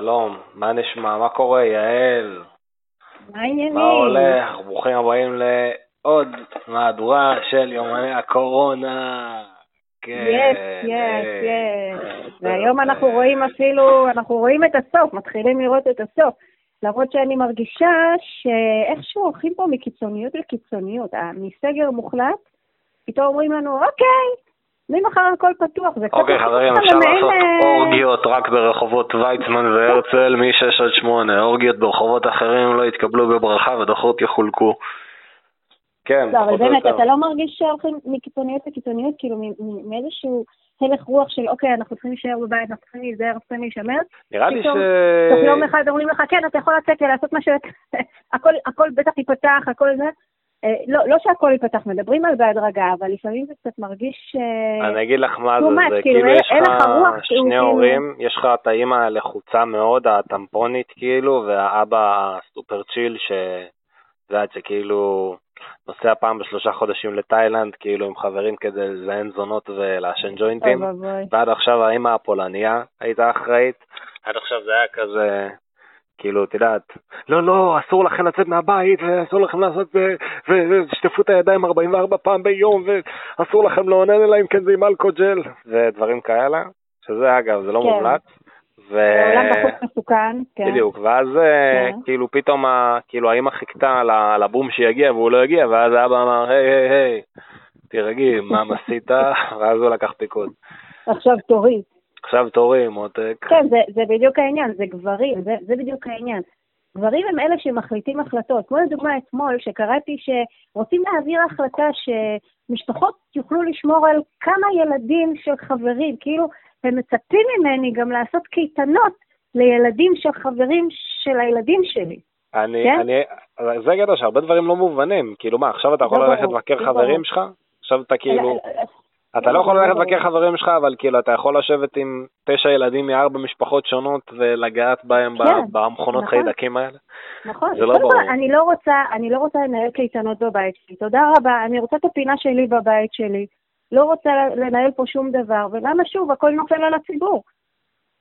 שלום, מה נשמע? מה קורה, יעל? מה העניינים? מה הולך? ברוכים הבאים לעוד מהדורה של יומני הקורונה. כן. יס, יס, יס. והיום אנחנו רואים אפילו, אנחנו רואים את הסוף, מתחילים לראות את הסוף. למרות שאני מרגישה שאיכשהו הולכים פה מקיצוניות לקיצוניות. אה, מסגר מוחלט, פתאום אומרים לנו, אוקיי, ממחר הכל פתוח. זה קצת אוקיי, חברים, אפשר לעשות אה, אורגיות רק ברחובות ויצמן והרצל מ-6 עד 8. אורגיות ברחובות אחרים לא יתקבלו בברכה ודוחות יחולקו. כן, לא, אבל באמת. אתה לא מרגיש שהולכים מקיצוניות לקיצוניות, כאילו מאיזשהו הלך רוח של אוקיי, אנחנו צריכים להישאר בבית, אנחנו צריכים להיזהר, אנחנו צריכים להישמר, נראה לי ש... תוך יום אחד אומרים לך, כן, אתה יכול לצאת ולעשות מה ש... הכל, הכל בטח ייפתח, הכל זה. אה, לא, לא שהכל ייפתח, מדברים על בהדרגה, אבל לפעמים זה קצת מרגיש... אה, אני אגיד לך מה זה, זה כאילו, כאילו יש לך שני כאילו- הורים, יש לך את האימא הלחוצה מאוד, הטמפונית כאילו, והאבא הסופר צ'יל, ש... את יודעת שכאילו נוסע פעם בשלושה חודשים לתאילנד, כאילו עם חברים כדי לזיין זונות ולעשן ג'וינטים. ועד עכשיו האימא הפולניה הייתה אחראית, עד עכשיו זה היה כזה... כאילו, את יודעת, לא, לא, אסור לכם לצאת מהבית, ואסור לכם לעשות, ושטפו את הידיים 44 פעם ביום, ואסור לכם לאונן אלא אם כן זה עם אלכוג'ל, ודברים כאלה, שזה אגב, זה לא כן. מומלץ. ו... העולם בחוץ מסוכן, כן. בדיוק, ואז אה, כן. כאילו פתאום, כאילו האמא חיכתה לבום שיגיע והוא לא הגיע, ואז האבא אמר, היי, היי, היי, תירגעי, מה עשית? ואז הוא לקח פיקוד. עכשיו תורי. עכשיו תורי, מותק. כן, זה, זה בדיוק העניין, זה גברים, זה, זה בדיוק העניין. גברים הם אלה שמחליטים החלטות. כמו לדוגמה אתמול, שקראתי שרוצים להעביר החלטה שמשפחות יוכלו לשמור על כמה ילדים של חברים. כאילו, הם מצפים ממני גם לעשות קייטנות לילדים של חברים של הילדים שלי. אני, כן? אני, זה קטע שהרבה דברים לא מובנים, כאילו מה, עכשיו אתה יכול לא ללכת לבקר לא חברים. שלך? עכשיו אתה כאילו, אתה לא, יכול ללכת. לבקר חברים שלך, אבל כאילו אתה יכול לשבת עם תשע ילדים מארבע משפחות שונות ולגעת בהם כן, במכונות נכון. חיידקים האלה. נכון. זה לא ברור. אני לא רוצה, אני לא רוצה לנהל קייטנות בבית שלי. תודה רבה, אני רוצה את הפינה שלי בבית שלי. לא רוצה לנהל פה שום דבר, ולמה שוב, הכל נופל על הציבור.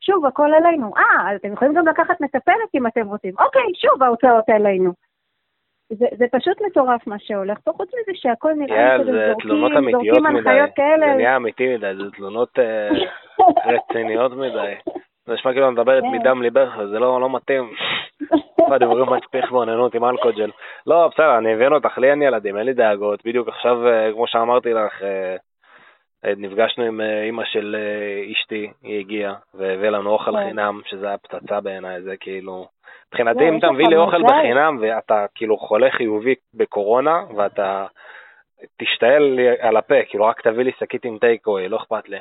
שוב, הכל עלינו. אה, אתם יכולים גם לקחת מטפלת אם אתם רוצים. אוקיי, שוב ההוצאות עלינו. זה, זה פשוט מטורף מה שהולך פה, חוץ מזה שהכל נראה לי כזה זה זורקים, תלונות אמיתיות זורקים מדי. הנחיות כאלה. זה נהיה אמיתי מדי, זה תלונות אה, רציניות מדי. זה נשמע כאילו מדברת כן. מדם ליבך, וזה לא לא מתאים. מה, דיבורים מצפיך באוננות עם אלכוג'ל. לא, בסדר, אני מבין אותך, לי אין ילדים, אין לי דאגות. בדיוק עכשיו, אה, כמו שאמרתי לך, אה, נפגשנו עם אימא של אשתי, היא הגיעה, והביאה לנו אוכל כן. חינם, שזה היה פצצה בעיניי, זה כאילו... מבחינתי, לא, אם יש אתה לך מביא לי אוכל. בחינם, ואתה כאילו חולה חיובי בקורונה, ואתה תשתעל לי על הפה, כאילו רק תביא לי שקית עם טייק אווי, לא אכפת לי.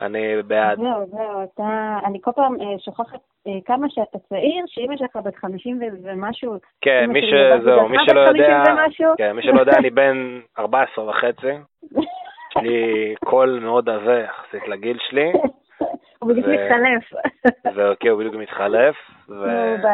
אני בעד. זהו, זהו, אתה, אני כל פעם אה, שוכחת אה, כמה שאתה צעיר, שאמא שלך בת 50 ו- ומשהו. כן, מי שזהו, מי שלא 50 יודע. כן, מי שלא יודע, אני בן 14 וחצי, יש לי קול מאוד עבה יחסית לגיל שלי, הוא בדיוק מתחלף. וכי הוא בדיוק מתחלף,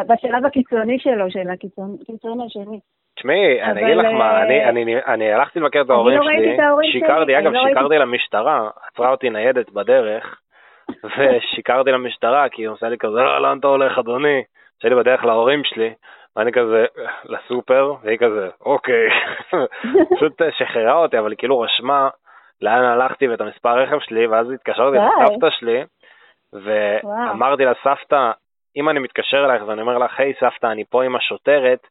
בשלב הקיצוני שלו, של הקיצון השני. תשמעי, אני אגיד לך מה, אה, אני- אני- אני הלכתי לבקר את ההורים לא שלי, ההורים שלי, שיקרתי, אגב, לא שיקרתי למשטרה, עצרה אותי ניידת בדרך, ושיקרתי למשטרה, כי היא עושה לי כזה, לא, לאן אתה הולך, אדוני? לי בדרך להורים שלי, ואני כזה, לסופר, והיא כזה, אוקיי. פשוט אה, שחררה אותי, אבל היא כאילו רשמה לאן הלכתי ואת המספר רכב שלי, ואז התקשרתי. לסבתא שלי, ואמרתי לה, סבתא, אם אני מתקשר אלייך ואני אומר לך, היי סבתא, אני פה עם השוטרת,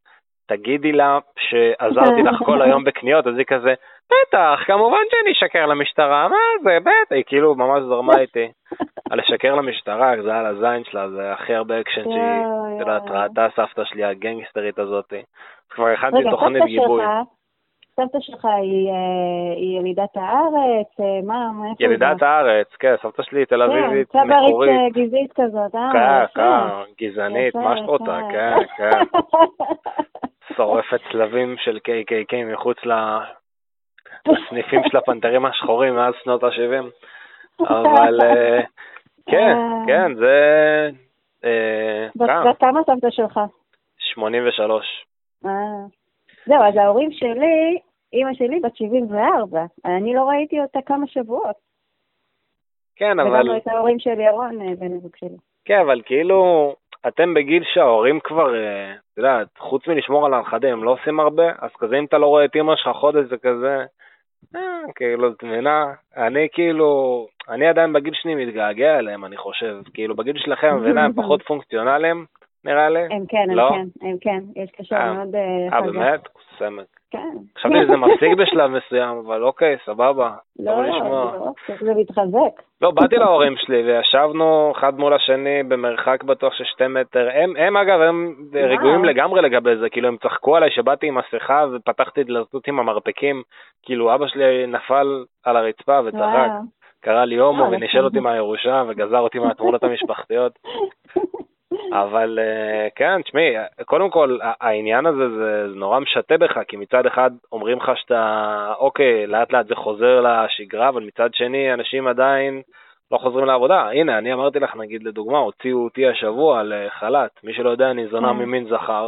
תגידי לה שעזרתי לך כל היום בקניות, אז היא כזה, בטח, כמובן שאני אשקר למשטרה, מה זה, בטח, היא כאילו ממש זרמה איתי. על לשקר למשטרה, זה היה על הזין שלה, זה הכי הרבה אקשן שהיא, את יודעת. ראתה סבתא שלי הגנגסטרית הזאתי. כבר הכנתי רגע, תוכנית סבתא גיבוי. שלך, סבתא שלך היא אה, היא ילידת הארץ, אה, מה, מאיפה היא ילידת? הארץ, כן, סבתא שלי תל אביבית, כן, צברית מקורית. אה, גזעית כזאת, אה? כן. כן, גזענית, מה שאת רוצה. כן, כן. שורפת צלבים של KKK מחוץ לסניפים של הפנתרים השחורים מאז שנות ה-70. אבל כן. כן, זה... בת כן, כמה סבתא שלך? 83. אה. זהו, אז ההורים שלי, אימא שלי בת 74. אני לא ראיתי אותה כמה שבועות. כן, וגם אבל... לא את ההורים של ירון, אה, בן הזוג שלי. כן, אבל כאילו, אתם בגיל שההורים כבר, אה, אתה יודע, חוץ מלשמור על הנכדים, הם לא עושים הרבה, אז כזה אם אתה לא רואה את אמא שלך חודש זה כזה, אה, כאילו, את מבינה? אני כאילו, אני עדיין בגיל שלי מתגעגע אליהם, אני חושב. כאילו, בגיל שלכם, מבינה, הם פחות פונקציונליים, נראה לי. הם כן, הם לא? כן, הם כן, יש קשר מאוד אה, אה, חזק. באמת? סמק. כן. חשבתי שזה מפסיק בשלב מסוים, אבל אוקיי, סבבה. לא. לא, זה מתחזק. לא, באתי להורים שלי וישבנו אחד מול השני במרחק בטוח של שתי מטר. הם, הם אגב, הם. רגועים לגמרי לגבי זה, כאילו הם צחקו עליי שבאתי עם מסכה ופתחתי דלתות עם המרפקים, כאילו אבא שלי נפל על הרצפה וצחק. קרא לי הומו נכון. אותי מהירושה וגזר אותי מהתמונות המשפחתיות. אבל אה, כן, תשמעי, קודם כל העניין הזה זה, זה נורא משתה בך, כי מצד אחד אומרים לך שאתה, אוקיי, לאט לאט זה חוזר לשגרה, אבל מצד שני אנשים עדיין לא חוזרים לעבודה. הנה, אני אמרתי לך, נגיד לדוגמה, הוציאו אותי השבוע לחל"ת, מי שלא יודע, אני זונה כן. ממין זכר,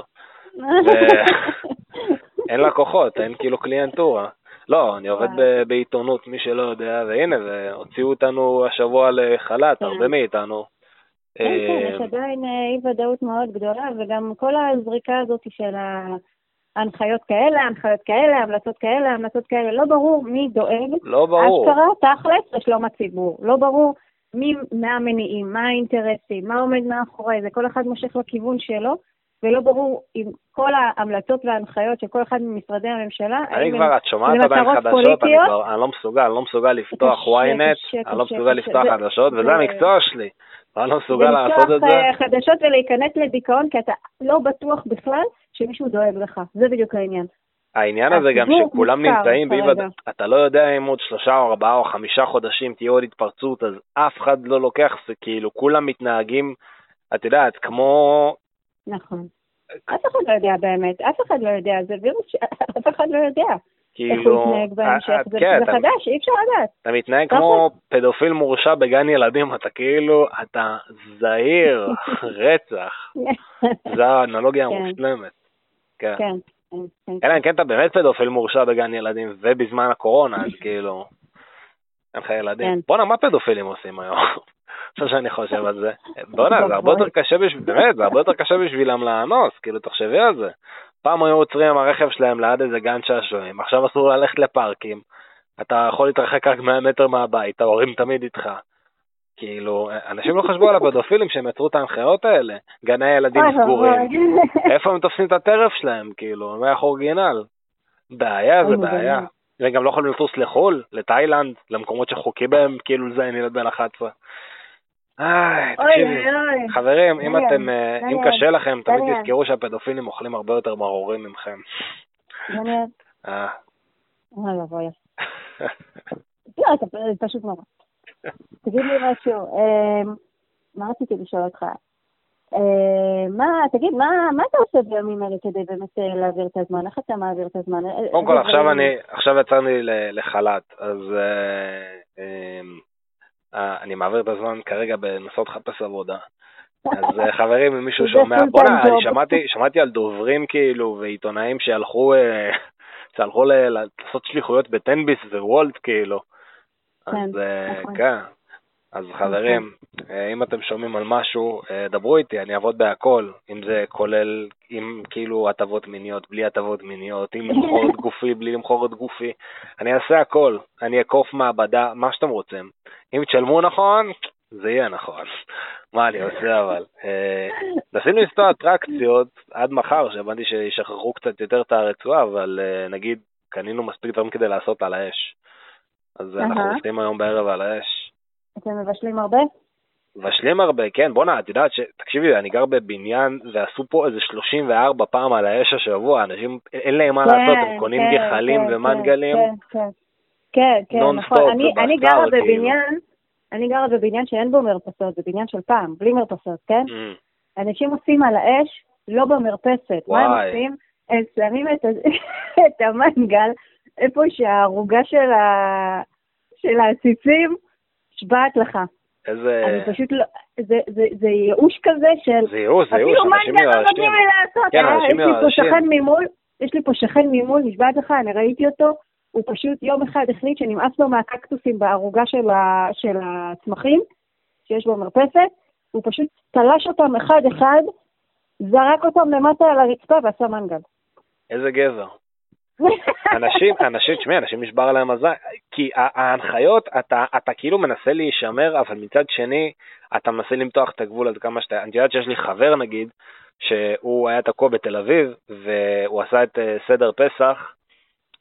אין לקוחות, אין כאילו קליינטורה. לא, אני עובד. ב- בעיתונות, מי שלא יודע, והנה, והוציאו אותנו השבוע לחל"ת, כן. הרבה מאיתנו. כן, כן, אה, יש עדיין אה, אי ודאות מאוד גדולה, וגם כל הזריקה הזאת של ההנחיות כאלה, הנחיות כאלה, המלצות כאלה, המלצות כאלה, לא ברור מי דואג, לא ברור. אשכרה, תכלס, לשלום הציבור. לא ברור מי, מה המניעים, מה האינטרסים, מה עומד מאחורי זה, כל אחד מושך לכיוון שלו, ולא ברור אם כל ההמלצות וההנחיות של כל אחד ממשרדי הממשלה, אני כבר, את שומעת עדיין חדשות, אני? כבר, אני לא מסוגל, אני לא מסוגל לפתוח ynet, אני לא מסוגל. לפתוח חדשות, וזה זה- המקצוע שלי. אני לא מסוגל לעשות את זה. אה, חדשות ולהיכנס לדיכאון, כי אתה לא בטוח בכלל שמישהו דואג לך. זה בדיוק העניין. העניין הזה גם שכולם נמצאים. ודאות. אתה לא יודע אם עוד שלושה או ארבעה או חמישה חודשים תהיה עוד התפרצות, אז אף אחד לא לוקח, זה כאילו כולם מתנהגים, את יודעת, כמו... נכון. אף אחד לא יודע באמת, אף אחד לא יודע, זה וירוס שאף אחד לא יודע איך כאילו... הוא יתנהג בהמשך. אה, זה כן, זה אתה- חדש, אי אפשר לדעת. אתה מתנהג. כמו פדופיל מורשע בגן ילדים, אתה כאילו, אתה זהיר, רצח. זו האנלוגיה כן. המושלמת. כן. כן. כן, כן. אלא אם כן אתה באמת פדופיל מורשע בגן ילדים ובזמן הקורונה, אז כאילו, אין לך ילדים. בואנה, מה פדופילים עושים היום? עכשיו שאני חושב על זה. בואנה, זה הרבה יותר קשה בשביל, באמת, זה הרבה יותר קשה בשבילם לאנוס, כאילו, תחשבי על זה. פעם היו עוצרים עם הרכב שלהם ליד איזה גן שעשועים, עכשיו אסור ללכת לפארקים, אתה יכול להתרחק רק 100 מטר מהבית, ההורים תמיד איתך. כאילו, אנשים לא חשבו על הפדופילים שהם יצרו את ההנחיות האלה. גני ילדים סגורים. איפה הם תופסים את הטרף שלהם, כאילו, איך אורגינל? בעיה זה בעיה. והם גם לא יכולים לטוס לחו"ל, לתאילנד, למקומות שחוקי בהם, כאילו לזיין ילד בן 11. איי, תקשיבי. חברים, אם אתם, אה, אם קשה לכם, תמיד. תזכרו שהפדופילים אוכלים הרבה יותר מרורים ממכם. אה. ואבוי. לא, זה פשוט נורא. תגיד לי משהו, אמ, מה רציתי לשאול אותך? אמ, מה, תגיד, מה אתה עושה בימים אלה כדי באמת אה, להעביר את הזמן? איך אתה מעביר את הזמן? אה, קודם כל, עכשיו ל- לחל"ת, אז אה, אמ, אה, אני מעביר את הזמן כרגע בנסות לחפש עבודה. אז אה, חברים, אם מישהו שומע, בוא'נה, אני. שמעתי, שמעתי על דוברים כאילו, ועיתונאים שהלכו, אה, שהלכו לעשות שליחויות בטנביס ווולט כאילו. אז כן, אה, נכון. כן. אז חברים, אה, אם אתם שומעים על משהו, אה, דברו איתי, אני אעבוד בהכל. אם זה כולל, אם כאילו הטבות מיניות, בלי הטבות מיניות, אם למכור את גופי, בלי למכור את גופי. אני אעשה הכל. אני אעקוף מעבדה, מה שאתם רוצים. אם תשלמו נכון, זה יהיה נכון. מה אני עושה אבל? אה, ניסינו לנסוע אטרקציות עד מחר, שהבנתי שישחררו קצת יותר את הרצועה, אבל אה, נגיד קנינו מספיק דברים כדי לעשות על האש. אז אנחנו. עושים היום בערב על האש. אתם מבשלים הרבה? מבשלים הרבה, כן, בואנה, את יודעת ש... תקשיבי, אני גר בבניין ועשו פה איזה 34 פעם על האש השבוע, אנשים, אין להם מה לעשות, הם קונים כן, גחלים כן, ומנגלים. כן, כן, כן, כן, נכון. אני- אני גרה כאילו. בבניין, אני גרה בבניין שאין בו מרפסות, זה בניין של פעם, בלי מרפסות, כן? אמ, אנשים עושים על האש, לא במרפסת. מה הם וואי. עושים? הם שמים את, את המנגל איפה שהערוגה של, ה... של העציצים נשבעת לך. איזה... אני פשוט לא... זה, זה, זה ייאוש כזה של... זה ייאוש, זה ייאוש, אפילו אנשים מנגל לא. נותנים לי לעשות. כן, אה, אנשים יש לי פה. שכן ממול, יש לי פה שכן ממול, נשבעת לך, אני ראיתי אותו, הוא פשוט יום אחד החליט שנמאס לו מהקקטוסים בערוגה של, ה, של הצמחים שיש במרפסת, הוא פשוט תלש אותם אחד-אחד, זרק אותם למטה על הרצפה ועשה מנגל. איזה גבר. אנשים, אנשים, תשמעי, אנשים נשבר להם הזין, כי ההנחיות, אתה, אתה כאילו מנסה להישמר, אבל מצד שני, אתה מנסה למתוח את הגבול הזה כמה שאתה, אני יודעת שיש לי חבר נגיד, שהוא היה תקוע בתל אביב, והוא עשה את אה, סדר פסח,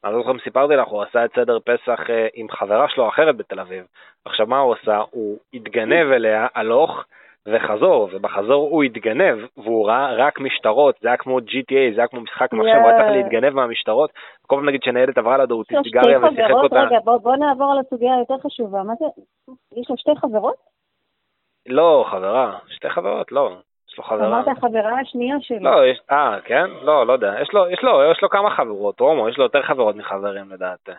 אני לא זוכר אם סיפרתי לך, הוא עשה את סדר פסח אה, עם חברה שלו אחרת בתל אביב. עכשיו, מה הוא עשה? הוא התגנב אליה הלוך וחזור, ובחזור הוא התגנב, והוא ראה רק משטרות, זה היה כמו GTA, זה היה כמו משחק מחשב, הוא היה צריך להתגנב מהמשטרות. כל פעם נגיד שניידת עברה לידו, הוא הוציא סיגריה ושיחק אותה. רגע, בוא נעבור על הסוגיה היותר חשובה. מה זה, יש לו שתי חברות? לא, חברה. שתי חברות, לא. לו חברה. אמרת החברה השנייה שלו. לא, יש, אה, כן? לא, לא יודע. יש לו, יש לו, יש לו כמה חברות, הומו, יש לו יותר חברות מחברים לדעתי.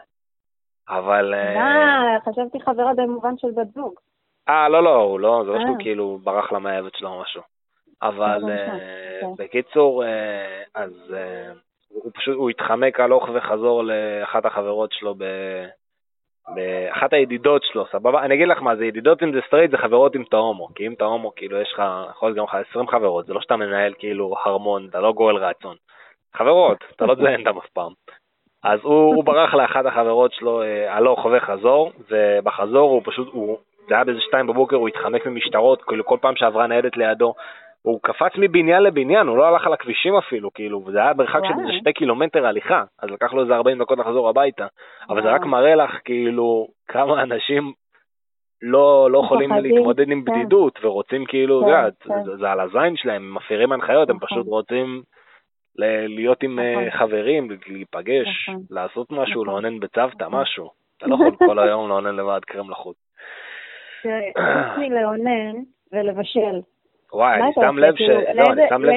אבל... אה, חשבתי חברה במובן של בת זוג. אה, לא, לא, הוא לא, זה לא שהוא אה. כאילו ברח למאהבת שלו או משהו. אבל אה, אוקיי. בקיצור, אה, אז הוא פשוט, הוא התחמק הלוך וחזור לאחת החברות שלו ב... באחת הידידות שלו, סבבה? אני אגיד לך מה, זה ידידות אם זה סטרייט, זה חברות אם אתה הומו, כי אם אתה הומו, כאילו יש לך, יכול להיות גם לך 20 חברות, זה לא שאתה מנהל כאילו הרמון, אתה לא גואל רצון. חברות, אתה לא תזיין אותם אף פעם. אז הוא, הוא ברח לאחת החברות שלו הלוך וחזור, ובחזור הוא פשוט, הוא זה היה באיזה שתיים בבוקר, הוא התחמק ממשטרות, כאילו כל פעם שעברה ניידת לידו, הוא קפץ מבניין לבניין, הוא לא הלך על הכבישים אפילו, כאילו, וזה היה מרחק של איזה שתי קילומטר הליכה, אז לקח לו איזה 40 דקות לחזור הביתה. אבל זה רק מראה לך, כאילו, כמה אנשים לא, לא יכולים להתמודד עם כן. בדידות, ורוצים כאילו, כן, זה, זה, זה על הזין שלהם, הם מפרים הנחיות, הם נכון. פשוט רוצים להיות עם אה, נכון. חברים, להיפגש, נכון. לעשות משהו, לאונן בצוותא, משהו. אתה לא יכול כל היום לאונן לבד קרם לחוץ. חוץ מלאונן ולבשל. וואי, אני שם לב ש... לא, אני שם לב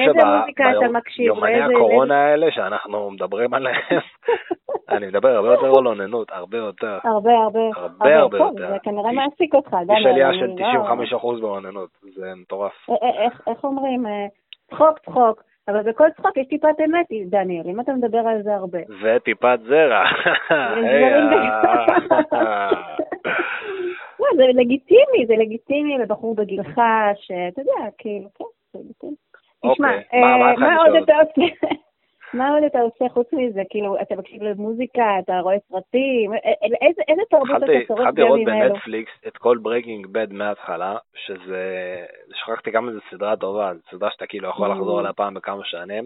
שביומני הקורונה האלה שאנחנו מדברים עליהם, אני מדבר הרבה יותר על אוננות, הרבה יותר. הרבה, הרבה. הרבה, הרבה יותר. זה כנראה מעסיק אותך. יש עלייה של 95% לא- באוננות, זה מטורף. אה, אה, איך אומרים? אה, צחוק, צחוק. אבל בכל צחוק יש טיפת אמת, דניאל, אם אתה מדבר על זה הרבה. וטיפת זרע. זה לגיטימי, זה לגיטימי לבחור בגילך, שאתה יודע, כאילו, כן, זה לגיטימי. תשמע, אוקיי, מה עוד אתה עושה? מה עוד אתה עושה חוץ מזה? כאילו, אתה מקשיב למוזיקה, אתה רואה סרטים, איזה תרבות אתה צורך התחלתי לראות בנטפליקס את כל Breaking Bad מההתחלה, שזה, שכחתי כמה זו סדרה טובה, זו סדרה שאתה כאילו יכול לחזור עליה פעם בכמה שנים,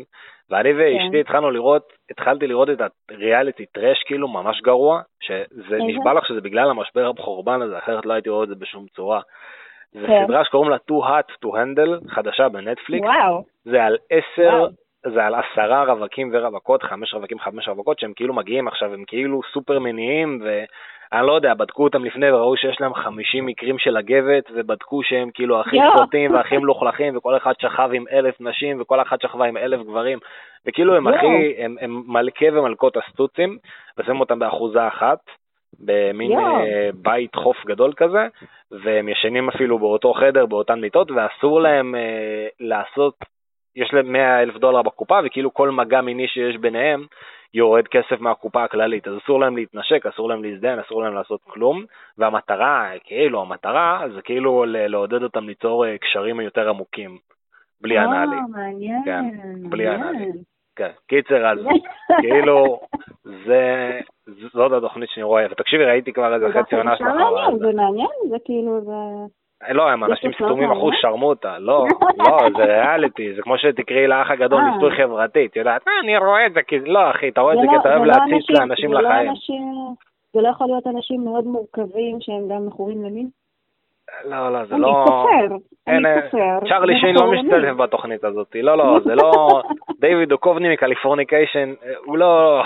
ואני ואשתי כן. התחלנו לראות, התחלתי לראות את הריאליטי טרש כאילו ממש גרוע, שזה נשבע לך שזה בגלל המשבר המחורבן הזה, אחרת לא הייתי רואה את זה בשום צורה. זו כן. סדרה שקוראים לה Too Hot to Handle, חדשה בנטפליקס. וואו. זה על עשר זה על עשרה רווקים ורווקות, חמש רווקים, חמש רווקות, שהם כאילו מגיעים עכשיו, הם כאילו סופר מניעים, ואני לא יודע, בדקו אותם לפני וראו שיש להם 50 מקרים של אגבת, ובדקו שהם כאילו הכי סוטים והכי מלוכלכים, וכל אחד שכב עם אלף נשים, וכל אחת שכבה עם אלף גברים, וכאילו הם הכי, הם, הם מלכי ומלכות הסטוצים, ושמים אותם באחוזה אחת. במין yeah. אה, בית חוף גדול כזה, והם ישנים אפילו באותו חדר, באותן מיטות, ואסור להם uh, לעשות יש להם 100 אלף דולר בקופה, וכאילו כל מגע מיני שיש ביניהם יורד כסף מהקופה הכללית. אז אסור להם להתנשק, אסור להם להזדהן, אסור להם לעשות כלום, והמטרה, כאילו, המטרה זה כאילו לעודד אותם ליצור אה, קשרים יותר עמוקים, בלי אנאלי. אה, מעניין. כן, בלי אנאלי. כן, קיצר, אז כאילו, זה, זאת התוכנית שאני רואה, ותקשיבי, ראיתי כבר איזה חצי עונה שלך. זה מעניין, זה כאילו, זה... לא, הם אנשים סתומים אחוז שרמוטה, לא, לא, זה ריאליטי, זה כמו שתקראי לאח הגדול אה. ניסוי חברתי, את יודעת, אה, אני רואה את זה, כי לא, אחי, אתה רואה את זה כי לא- אתה אוהב לא להציץ לאנשים לחיים. זה לא יכול להיות אנשים מאוד מורכבים שהם גם מכורים למין? לא, לא, זה לא... אני כופר, אני כופר. צ'רלי שיין לא משתלב בתוכנית הזאת, לא, לא, זה לא... דיוויד דוקובני מקליפורניקיישן, הוא לא...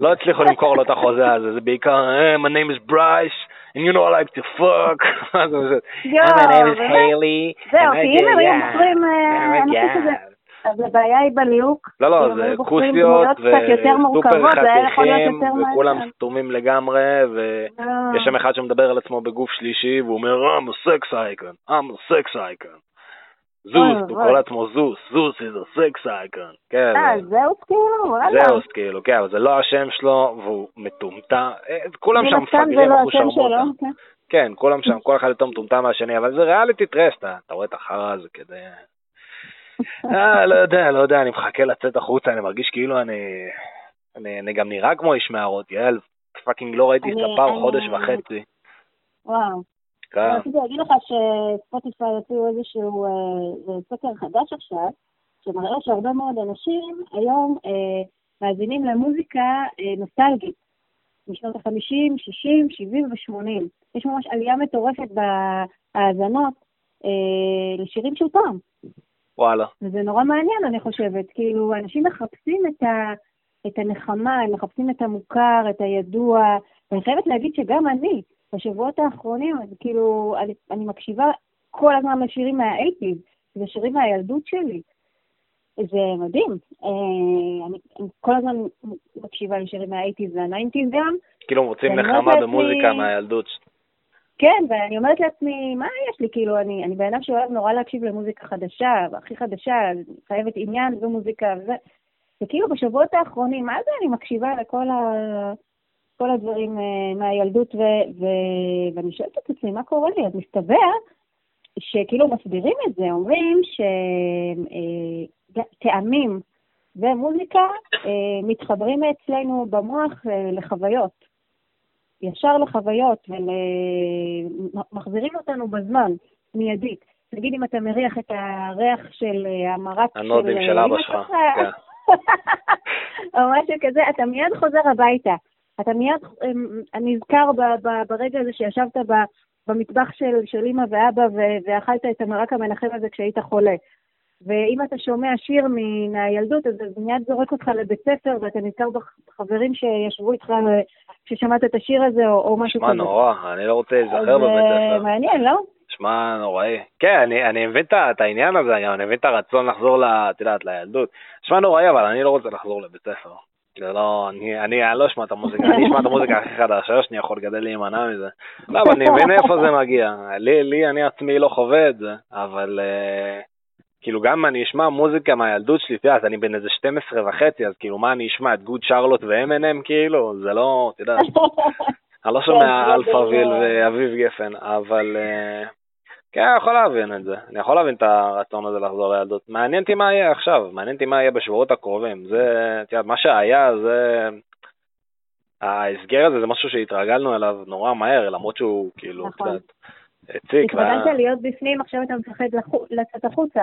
לא הצליחו למכור לו את החוזה הזה, זה בעיקר, my name is Bryce, and you know I like to fuck. זה? my name is Haley. זהו, כי אם הם מוכרים, אני חושבת שזה... אז הבעיה היא בליהוק. לא, לא, זה כוסיות וסופר חתיכים, וכולם סתומים לגמרי, ויש שם אחד שמדבר על עצמו בגוף שלישי, והוא אומר, I'm a sex icon, I'm a sex icon. זוס, הוא קורא לעצמו זוס, זוס is a sex icon. כן. אה, זהוס כאילו? זהוס כאילו, כן, אבל זה לא השם שלו, והוא מטומטם. אה, כולם שם מפגרים, לא אחושרמוטה. כן. כן, כולם שם, כל אחד יותר מטומטם מהשני, אבל זה ריאליטי טרש, אתה רואה את החרא הזה כדי... אה, לא יודע, לא יודע, אני מחכה לצאת החוצה, אני מרגיש כאילו אני... אני, אני גם נראה כמו איש מערות, יעל, fucking לא ראיתי את הספר חודש וחצי. וואו. כן. רציתי להגיד לך שספוטיפיי הוציאו איזשהו אה, סקר חדש עכשיו, שמראה שהרבה מאוד אנשים היום אה, מאזינים למוזיקה אה, נוסטלגית, משנות ה-50, 60, 70 ו-80. יש ממש עלייה מטורפת בהאזנות אה, לשירים של פעם. וואלה. וזה נורא מעניין, אני חושבת. כאילו, אנשים מחפשים את, ה, את הנחמה, הם מחפשים את המוכר, את הידוע. ואני חייבת להגיד שגם אני, בשבועות האחרונים, אז כאילו, אני, אני מקשיבה כל הזמן לשירים מה eighties, זה שירים מהילדות שלי. זה מדהים. אה, אני, אני כל הזמן מקשיבה לשירים מה eighties וה nineties גם. כאילו מוצאים נחמה במוזיקה מהילדות. כן, ואני אומרת לעצמי, מה יש לי? כאילו, אני, אני בן אדם שאוהב נורא להקשיב למוזיקה חדשה, הכי חדשה, חייבת עניין ומוזיקה וזה. וכאילו בשבועות האחרונים, מה זה אני מקשיבה לכל ה... כל הדברים אה, מהילדות, ו... ו... ואני שואלת את עצמי, מה קורה לי? אז מסתבר שכאילו מסבירים את זה, אומרים שטעמים אה, ומוזיקה אה, מתחברים אצלנו במוח לחוויות. ישר לחוויות ומחזירים אותנו בזמן, מיידית. נגיד אם אתה מריח את הריח של המרק של... הנודים של אבא שלך, כן. או משהו כזה, אתה מיד חוזר הביתה. אתה מיד אמ, נזכר ברגע הזה שישבת במטבח של, של אמא ואבא ואכלת את המרק המנחם הזה כשהיית חולה. ואם אתה שומע שיר מן הילדות, אז זה מיד זורק אותך לבית ספר, ואתה נזכר בחברים שישבו איתך כששמעת את השיר הזה, או, או משהו כזה. שמע נורא, אני לא רוצה להיזכר בבית אה, ספר. מעניין, לא? שמע נוראי. כן, אני, אני מבין את העניין הזה, אני מבין את הרצון לחזור, את יודעת, לילדות. שמע נוראי, אבל אני לא רוצה לחזור לבית ספר. זה לא, אני, אני, אני לא אשמע את המוזיקה, אני אשמע את המוזיקה הכי חדשה שאני יכול כדי להימנע מזה. לא, אבל אני מבין איפה זה מגיע. לי, לי, אני עצמי לא חווה את זה, אבל אה, כאילו גם אם אני אשמע מוזיקה מהילדות שלי, תראה, אז אני בן איזה 12 וחצי, אז כאילו מה אני אשמע, את גוד שרלוט ו-M&M כאילו, זה לא, אתה יודע, אני לא שומע כן, אלפאוויל ואביב גפן, אבל אה, כן, אני יכול להבין את זה. אני יכול להבין את הרצון הזה לחזור לילדות. מעניין אותי מה יהיה עכשיו, מעניין אותי מה יהיה בשבועות הקרובים. זה, את יודעת, מה שהיה זה... ההסגר הזה זה משהו שהתרגלנו אליו נורא מהר, למרות שהוא כאילו נכון. קצת הציק. התרגלת להיות בפנים, עכשיו אתה מפחד לצאת החוצה.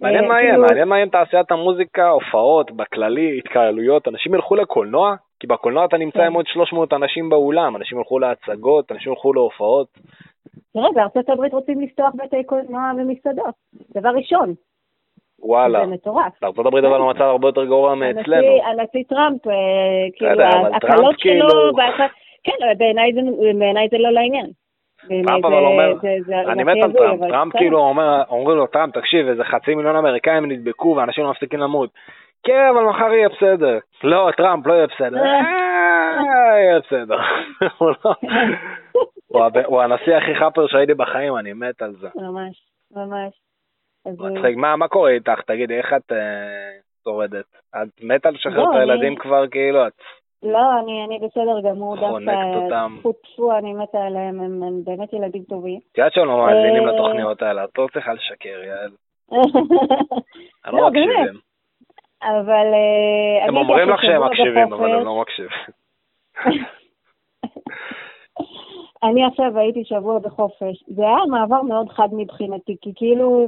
מעניין מה יהיה, כאילו- מעניין מה יהיה עם תעשיית המוזיקה, הופעות, בכללי, התקהלויות, אנשים ילכו לקולנוע, כי בקולנוע אתה נמצא כן. עם עוד 300 אנשים באולם, אנשים ילכו להצגות, אנשים ילכו להופעות. תראה, בארצות הברית רוצים לפתוח בתי קולנוע ומסעדות, דבר ראשון. וואלה. זה מטורף. בארצות הברית אבל המצב הרבה יותר גרוע מאצלנו. הנשיא טראמפ, אה, כאילו, ההקלות שלו, כאילו- כן, בעיניי זה לא לעניין. טראמפ אבל אומר, אני מת על טראמפ, טראמפ כאילו אומר, אומרים לו, טראמפ, תקשיב, איזה חצי מיליון אמריקאים נדבקו ואנשים לא מפסיקים למות. כן, אבל מחר יהיה בסדר. לא, טראמפ, לא יהיה בסדר. אה, יהיה בסדר. הוא הנשיא הכי חאפר שהייתי בחיים, אני מת על זה. ממש, ממש. מה קורה איתך? תגידי, איך את שורדת? את מתה לשחרר את הילדים כבר, כאילו? את לא, אני, אני בסדר גמור, דווקא טפו טפו, אני מתה עליהם, הם, הם באמת ילדים טובים. את יודעת שהם לא מאזינים אה, לתוכניות האלה, את לא צריכה לשקר, יעל. הם לא מקשיבים. אבל... אה, הם אומרים לך שהם מקשיבים, אבל הם לא מקשיבים. אני עכשיו הייתי שבוע בחופש. זה היה מעבר מאוד חד מבחינתי, כי כאילו...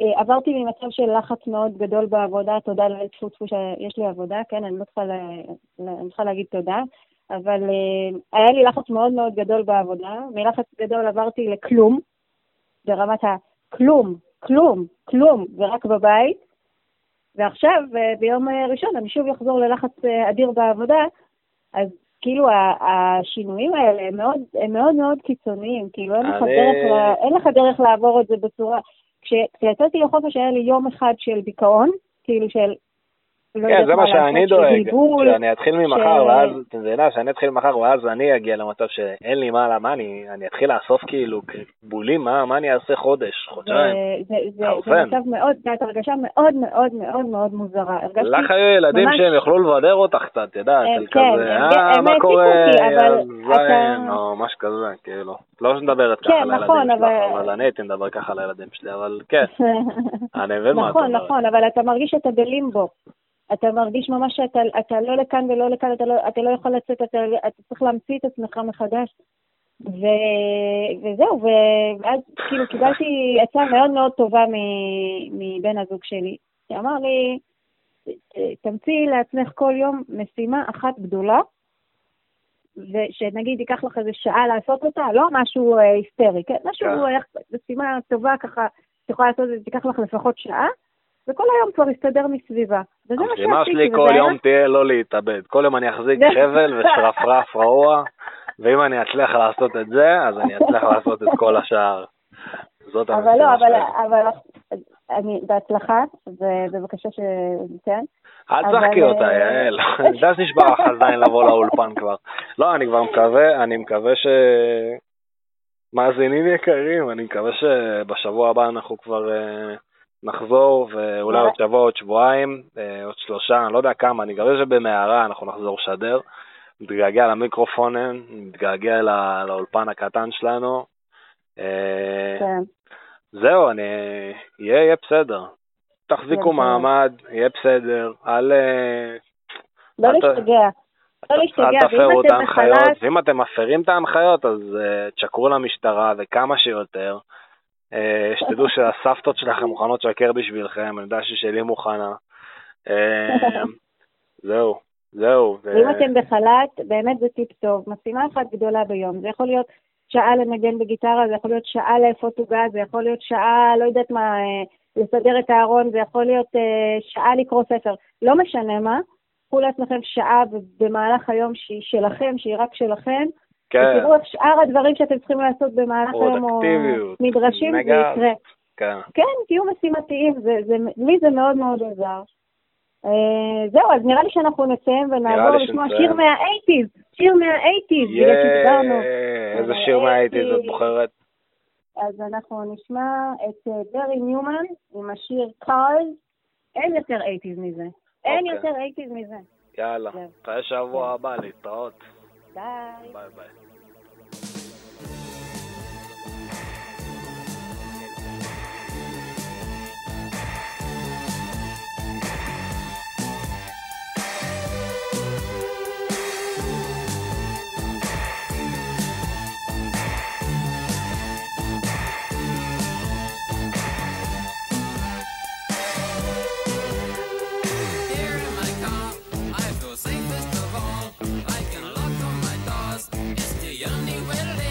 אה, עברתי ממצב של לחץ מאוד גדול בעבודה, תודה לאל טפו שיש לי עבודה, כן, אני לא צריכה, לה, אני צריכה להגיד תודה, אבל uh, היה לי לחץ מאוד מאוד גדול בעבודה, מלחץ גדול עברתי לכלום, ברמת הכלום, כלום, כלום, ורק בבית, ועכשיו, uh, ביום ראשון, אני שוב אחזור ללחץ אדיר בעבודה, אז כאילו השינויים האלה הם מאוד, הם מאוד מאוד קיצוניים, כאילו אין לך. דרך, אין לך דרך לעבור את זה בצורה, כשיצאתי לחופש היה לי יום אחד של דיכאון, כאילו של לא כן, זה מה שאני דואג, בלבול, שאני אתחיל ממחר, ואז, את מבינה, שאני אתחיל ממחר, ואז אני אגיע למצב שאין לי מה, מה אני, אני אתחיל לאסוף כאילו בולים, מה, מה אני אעשה חודש, חודשיים? זה, זה, מצב מאוד, זאת הרגשה מאוד מאוד מאוד מאוד מוזרה. לך היו ילדים שהם יוכלו לבדר אותך קצת, יודעת, כן, כזה, אה, מה קורה, זין, או משהו כזה, כאילו. לא שמדברת ככה כן, נכון, לילדים שלך, אבל אני הייתי מדבר ככה לילדים שלי, אבל כן, אני מבין מה את נכון, אומרת. נכון, נכון, אבל אתה מרגיש שאתה בלימבו. אתה מרגיש ממש שאתה אתה לא לכאן ולא לכאן, אתה לא, אתה לא יכול לצאת, אתה, אתה צריך להמציא את עצמך מחדש. ו, וזהו, ואז כאילו קיבלתי עצה מאוד מאוד טובה מבן הזוג שלי, שאמר לי, תמציאי לעצמך כל יום משימה אחת גדולה, ושנגיד ייקח לך איזה שעה לעשות אותה, לא משהו אה, היסטרי, כן? משהו, כן. משימה טובה ככה, את יכולה לעשות את זה, תיקח לך לפחות שעה, וכל היום כבר יסתדר מסביבה. וזה מה שעשיתי. המשימה שלי כל יום תהיה לא להתאבד. כל יום אני אחזיק חבל ושרפרף רעוע, ואם אני אצליח לעשות את זה, אז אני אצליח לעשות את כל השאר. זאת המשימה שלי. אבל לא, אבל אני, בהצלחה, ובבקשה ש... כן. אל תשחקי אותה, אה, יעל. אני יודע שנשבר לך הזין לבוא לאולפן כבר. לא, אני כבר מקווה, אני מקווה ש... מאזינים יקרים, אני מקווה שבשבוע הבא אנחנו כבר אה, נחזור, ואולי עוד שבוע, עוד שבועיים, אה, עוד שלושה, אני לא יודע כמה, אני מקווה שבמהרה אנחנו נחזור לשדר. מתגעגע למיקרופונים, מתגעגע לאולפן הקטן שלנו. כן. זהו, אני... יהיה, יהיה בסדר. תחזיקו מעמד, יהיה בסדר. אל... לא להשתגע. לא להשתגע, ואם אתם בחל"ת... ואם אתם מפרים את ההנחיות, אז תשקרו למשטרה וכמה שיותר. Uh, שתדעו שהסבתות שלכם מוכנות לשקר בשבילכם, אני יודע ששלי מוכנה. Uh, זהו, זהו. ואם אתם בחל"ת, באמת זה טיפ טוב. משימה אחת גדולה ביום. זה יכול להיות שעה לנגן בגיטרה, זה יכול להיות שעה לאפות עוגה, זה יכול להיות שעה, לא יודעת מה, אה, לסדר את הארון, זה יכול להיות אה, שעה לקרוא ספר. לא משנה מה, קחו לעצמכם שעה במהלך היום שהיא שלכם, שהיא רק שלכם, כן. ותראו איך שאר הדברים שאתם צריכים לעשות במהלך היום, או נדרשים, זה יקרה. כן. כן, תהיו משימתיים, זה, זה, לי זה מאוד מאוד עזר. אה, זהו, אז נראה לי שאנחנו נסיים ונעבור לשמוע שיר מהאייטיז, שיר מהאייטיז, בגלל שדיברנו. איזה שיר מה eighties את בוחרת? אז אנחנו נשמע את גארי אה, ניומן עם השיר Cars. אין יותר eighties מזה. אין אוקיי. יותר eighties מזה. יאללה, אחרי שבוע הבא, להתראות. ביי. ביי ביי. when they